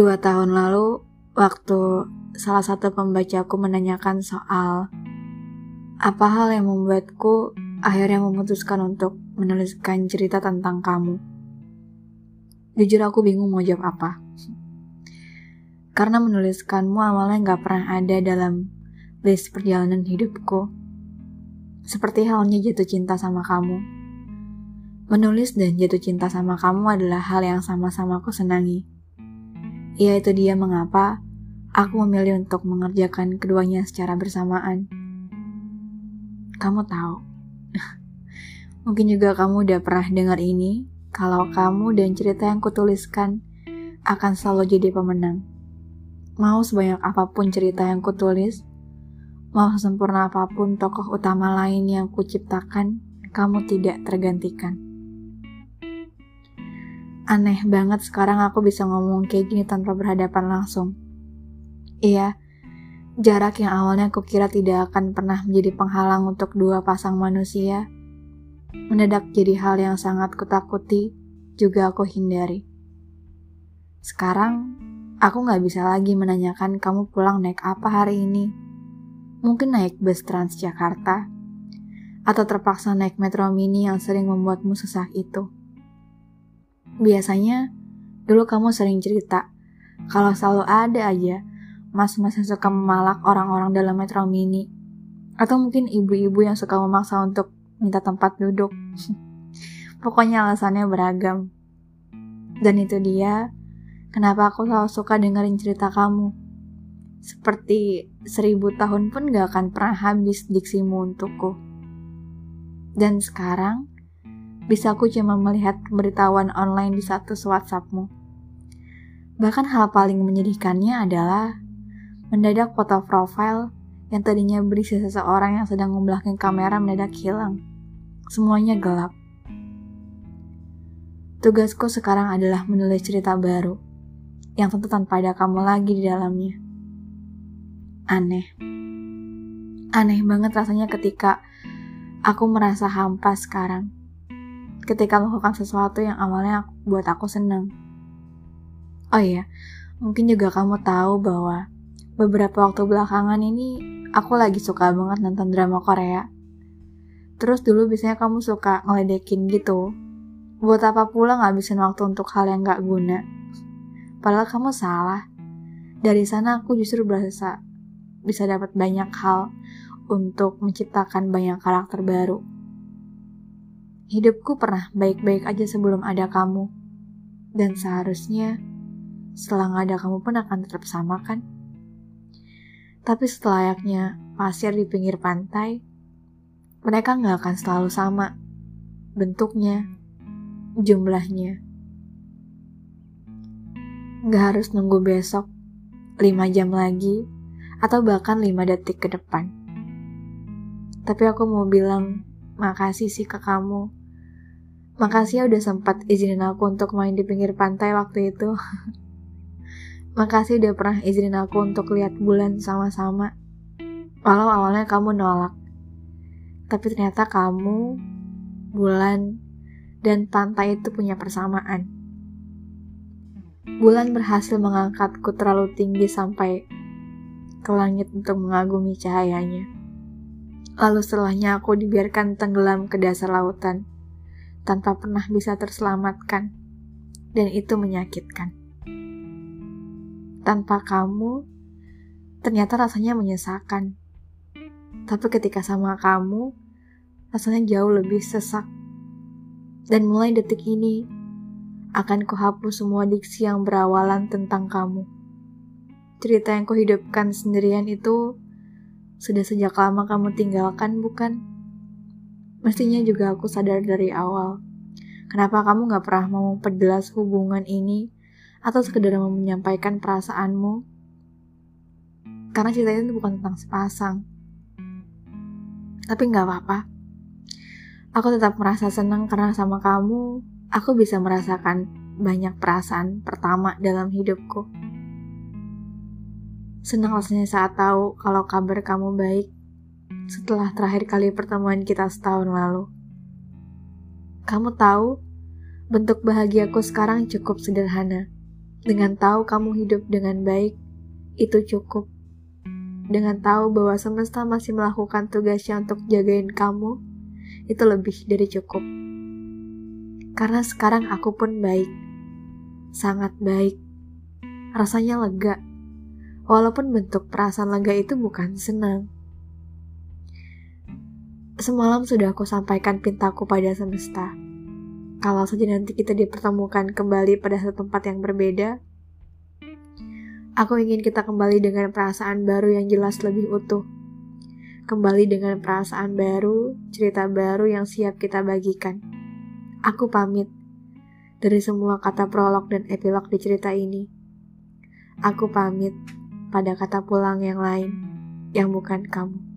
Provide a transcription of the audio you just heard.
Dua tahun lalu, waktu salah satu pembacaku menanyakan soal apa hal yang membuatku akhirnya memutuskan untuk menuliskan cerita tentang kamu. Jujur aku bingung mau jawab apa. Karena menuliskanmu awalnya gak pernah ada dalam list perjalanan hidupku. Seperti halnya jatuh cinta sama kamu. Menulis dan jatuh cinta sama kamu adalah hal yang sama-sama aku senangi. Ya itu dia mengapa aku memilih untuk mengerjakan keduanya secara bersamaan. Kamu tahu, mungkin juga kamu udah pernah dengar ini, kalau kamu dan cerita yang kutuliskan akan selalu jadi pemenang. Mau sebanyak apa pun cerita yang kutulis, mau sempurna apa pun tokoh utama lain yang kuciptakan, kamu tidak tergantikan. Aneh banget sekarang aku bisa ngomong kayak gini tanpa berhadapan langsung. Iya, jarak yang awalnya aku kira tidak akan pernah menjadi penghalang untuk dua pasang manusia, mendadak jadi hal yang sangat kutakuti, juga aku hindari. Sekarang, aku nggak bisa lagi menanyakan kamu pulang naik apa hari ini. Mungkin naik bus Transjakarta, atau terpaksa naik metro mini yang sering membuatmu sesak itu. Biasanya, dulu kamu sering cerita, kalau selalu ada aja mas-mas yang suka memalak orang-orang dalam metro mini. Atau mungkin ibu-ibu yang suka memaksa untuk minta tempat duduk. Pokoknya alasannya beragam. Dan itu dia, kenapa aku selalu suka dengerin cerita kamu. Seperti seribu tahun pun gak akan pernah habis diksimu untukku. Dan sekarang, bisa aku cuma melihat pemberitahuan online di status WhatsAppmu. Bahkan hal paling menyedihkannya adalah mendadak foto profile yang tadinya berisi seseorang yang sedang membelakang kamera mendadak hilang. Semuanya gelap. Tugasku sekarang adalah menulis cerita baru, yang tentu tanpa ada kamu lagi di dalamnya. Aneh. Aneh banget rasanya ketika aku merasa hampa sekarang ketika melakukan sesuatu yang awalnya buat aku seneng. Oh iya, mungkin juga kamu tahu bahwa beberapa waktu belakangan ini aku lagi suka banget nonton drama Korea. Terus dulu biasanya kamu suka ngeledekin gitu. Buat apa pula ngabisin waktu untuk hal yang gak guna. Padahal kamu salah. Dari sana aku justru berasa bisa dapat banyak hal untuk menciptakan banyak karakter baru. Hidupku pernah baik-baik aja sebelum ada kamu. Dan seharusnya setelah gak ada kamu pun akan tetap sama kan? Tapi setelayaknya pasir di pinggir pantai, mereka gak akan selalu sama. Bentuknya, jumlahnya. Gak harus nunggu besok, 5 jam lagi, atau bahkan 5 detik ke depan. Tapi aku mau bilang makasih sih ke kamu Makasih ya udah sempat izinin aku untuk main di pinggir pantai waktu itu. Makasih udah pernah izinin aku untuk lihat bulan sama-sama. Walau awalnya kamu nolak. Tapi ternyata kamu, bulan, dan pantai itu punya persamaan. Bulan berhasil mengangkatku terlalu tinggi sampai ke langit untuk mengagumi cahayanya. Lalu setelahnya aku dibiarkan tenggelam ke dasar lautan tanpa pernah bisa terselamatkan, dan itu menyakitkan. Tanpa kamu, ternyata rasanya menyesakan. Tapi ketika sama kamu, rasanya jauh lebih sesak. Dan mulai detik ini, akan kuhapus semua diksi yang berawalan tentang kamu. Cerita yang kuhidupkan sendirian itu sudah sejak lama kamu tinggalkan, bukan? Mestinya juga aku sadar dari awal. Kenapa kamu gak pernah mau memperjelas hubungan ini atau sekedar mau menyampaikan perasaanmu? Karena cerita itu bukan tentang sepasang. Tapi gak apa-apa. Aku tetap merasa senang karena sama kamu, aku bisa merasakan banyak perasaan pertama dalam hidupku. Senang rasanya saat tahu kalau kabar kamu baik setelah terakhir kali pertemuan kita setahun lalu. Kamu tahu, bentuk bahagiaku sekarang cukup sederhana. Dengan tahu kamu hidup dengan baik, itu cukup. Dengan tahu bahwa semesta masih melakukan tugasnya untuk jagain kamu, itu lebih dari cukup. Karena sekarang aku pun baik, sangat baik. Rasanya lega, walaupun bentuk perasaan lega itu bukan senang. Semalam sudah aku sampaikan pintaku pada semesta. Kalau saja nanti kita dipertemukan kembali pada satu tempat yang berbeda, aku ingin kita kembali dengan perasaan baru yang jelas lebih utuh. Kembali dengan perasaan baru, cerita baru yang siap kita bagikan. Aku pamit dari semua kata prolog dan epilog di cerita ini. Aku pamit pada kata pulang yang lain, yang bukan kamu.